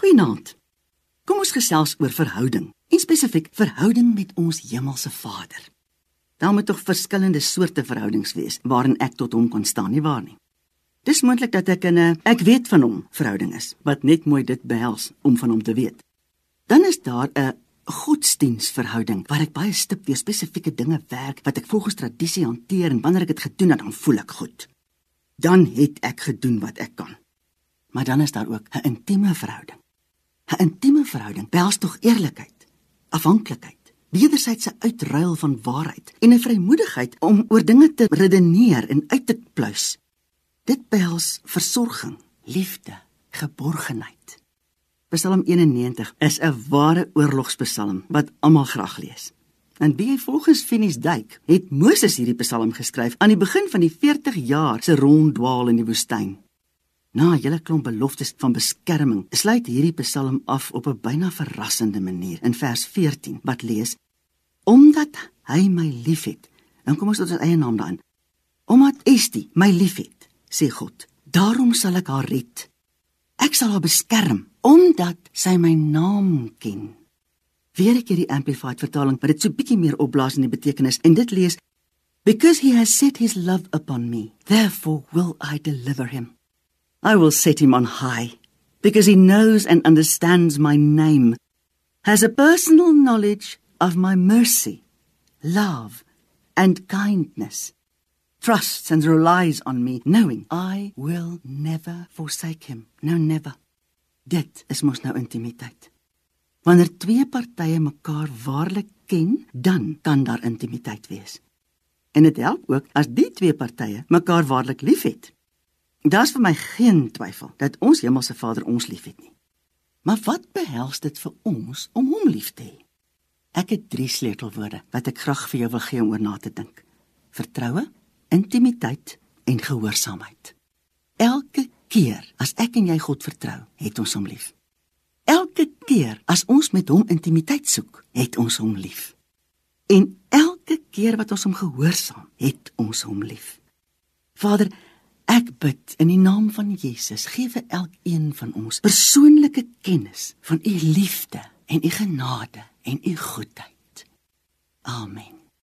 Goeienaand. Kom ons gesels oor verhouding, en spesifiek verhouding met ons hemelse Vader. Daar moet tog verskillende soorte verhoudings wees waarin ek tot hom kon staan, nie waar nie? Dis moontlik dat ek in 'n ek weet van hom verhouding is wat net mooi dit behels om van hom te weet. Dan is daar 'n godsdiensverhouding waar ek baie stip deur spesifieke dinge werk wat ek volgens tradisie hanteer en wanneer ek dit gedoen het, dan voel ek goed. Dan het ek gedoen wat ek kan. Maar dan is daar ook 'n intieme verhouding. 'n Intieme verhouding behels tog eerlikheid, afhanklikheid, wederwysige uitruil van waarheid en 'n vrymoedigheid om oor dinge te redeneer en uit te pluis. Dit behels versorging, liefde, geborgenheid. Psalm 91 is 'n ware oorlogspsalm wat almal graag lees. En wie volgens Finis Duyk het Moses hierdie psalm geskryf aan die begin van die 40 jaar se ronddwaal in die woestyn. Na 'n hele klomp beloftes van beskerming, sluit hierdie Psalm af op 'n byna verrassende manier in vers 14 wat lees: Omdat hy my liefhet. Dan kom ons tot ons eie naam daarin. Omdat Estie my liefhet, sê God, daarom sal ek haar red. Ek sal haar beskerm omdat sy my naam ken. Weer ek hierdie amplified vertaling, maar dit so bietjie meer opblaas in die betekenis en dit lees: Because he has set his love upon me, therefore will I deliver him. I will set him on high because he knows and understands my name, has a personal knowledge of my mercy, love, and kindness, trusts and relies on me, knowing I will never forsake him. No, never. Dit is mos nou intimiteit. Wanneer twee partye mekaar waarlik ken, dan kan daar intimiteit wees. En dit help ook as die twee partye mekaar waarlik liefhet. Daar's vir my geen twyfel dat ons Hemelse Vader ons liefhet nie. Maar wat behels dit vir ons om hom lief te hê? Ek het drie sleutelwoorde wat ek graag vir jou wil gee om oor na te dink. Vertroue, intimiteit en gehoorsaamheid. Elke keer as ek en jy God vertrou, het ons hom lief. Elke keer as ons met hom intimiteit soek, het ons hom lief. En elke keer wat ons hom gehoorsaam, het ons hom lief. Vader, Ek bid in die naam van Jesus, gee vir elkeen van ons persoonlike kennis van u liefde en u genade en u goedheid. Amen.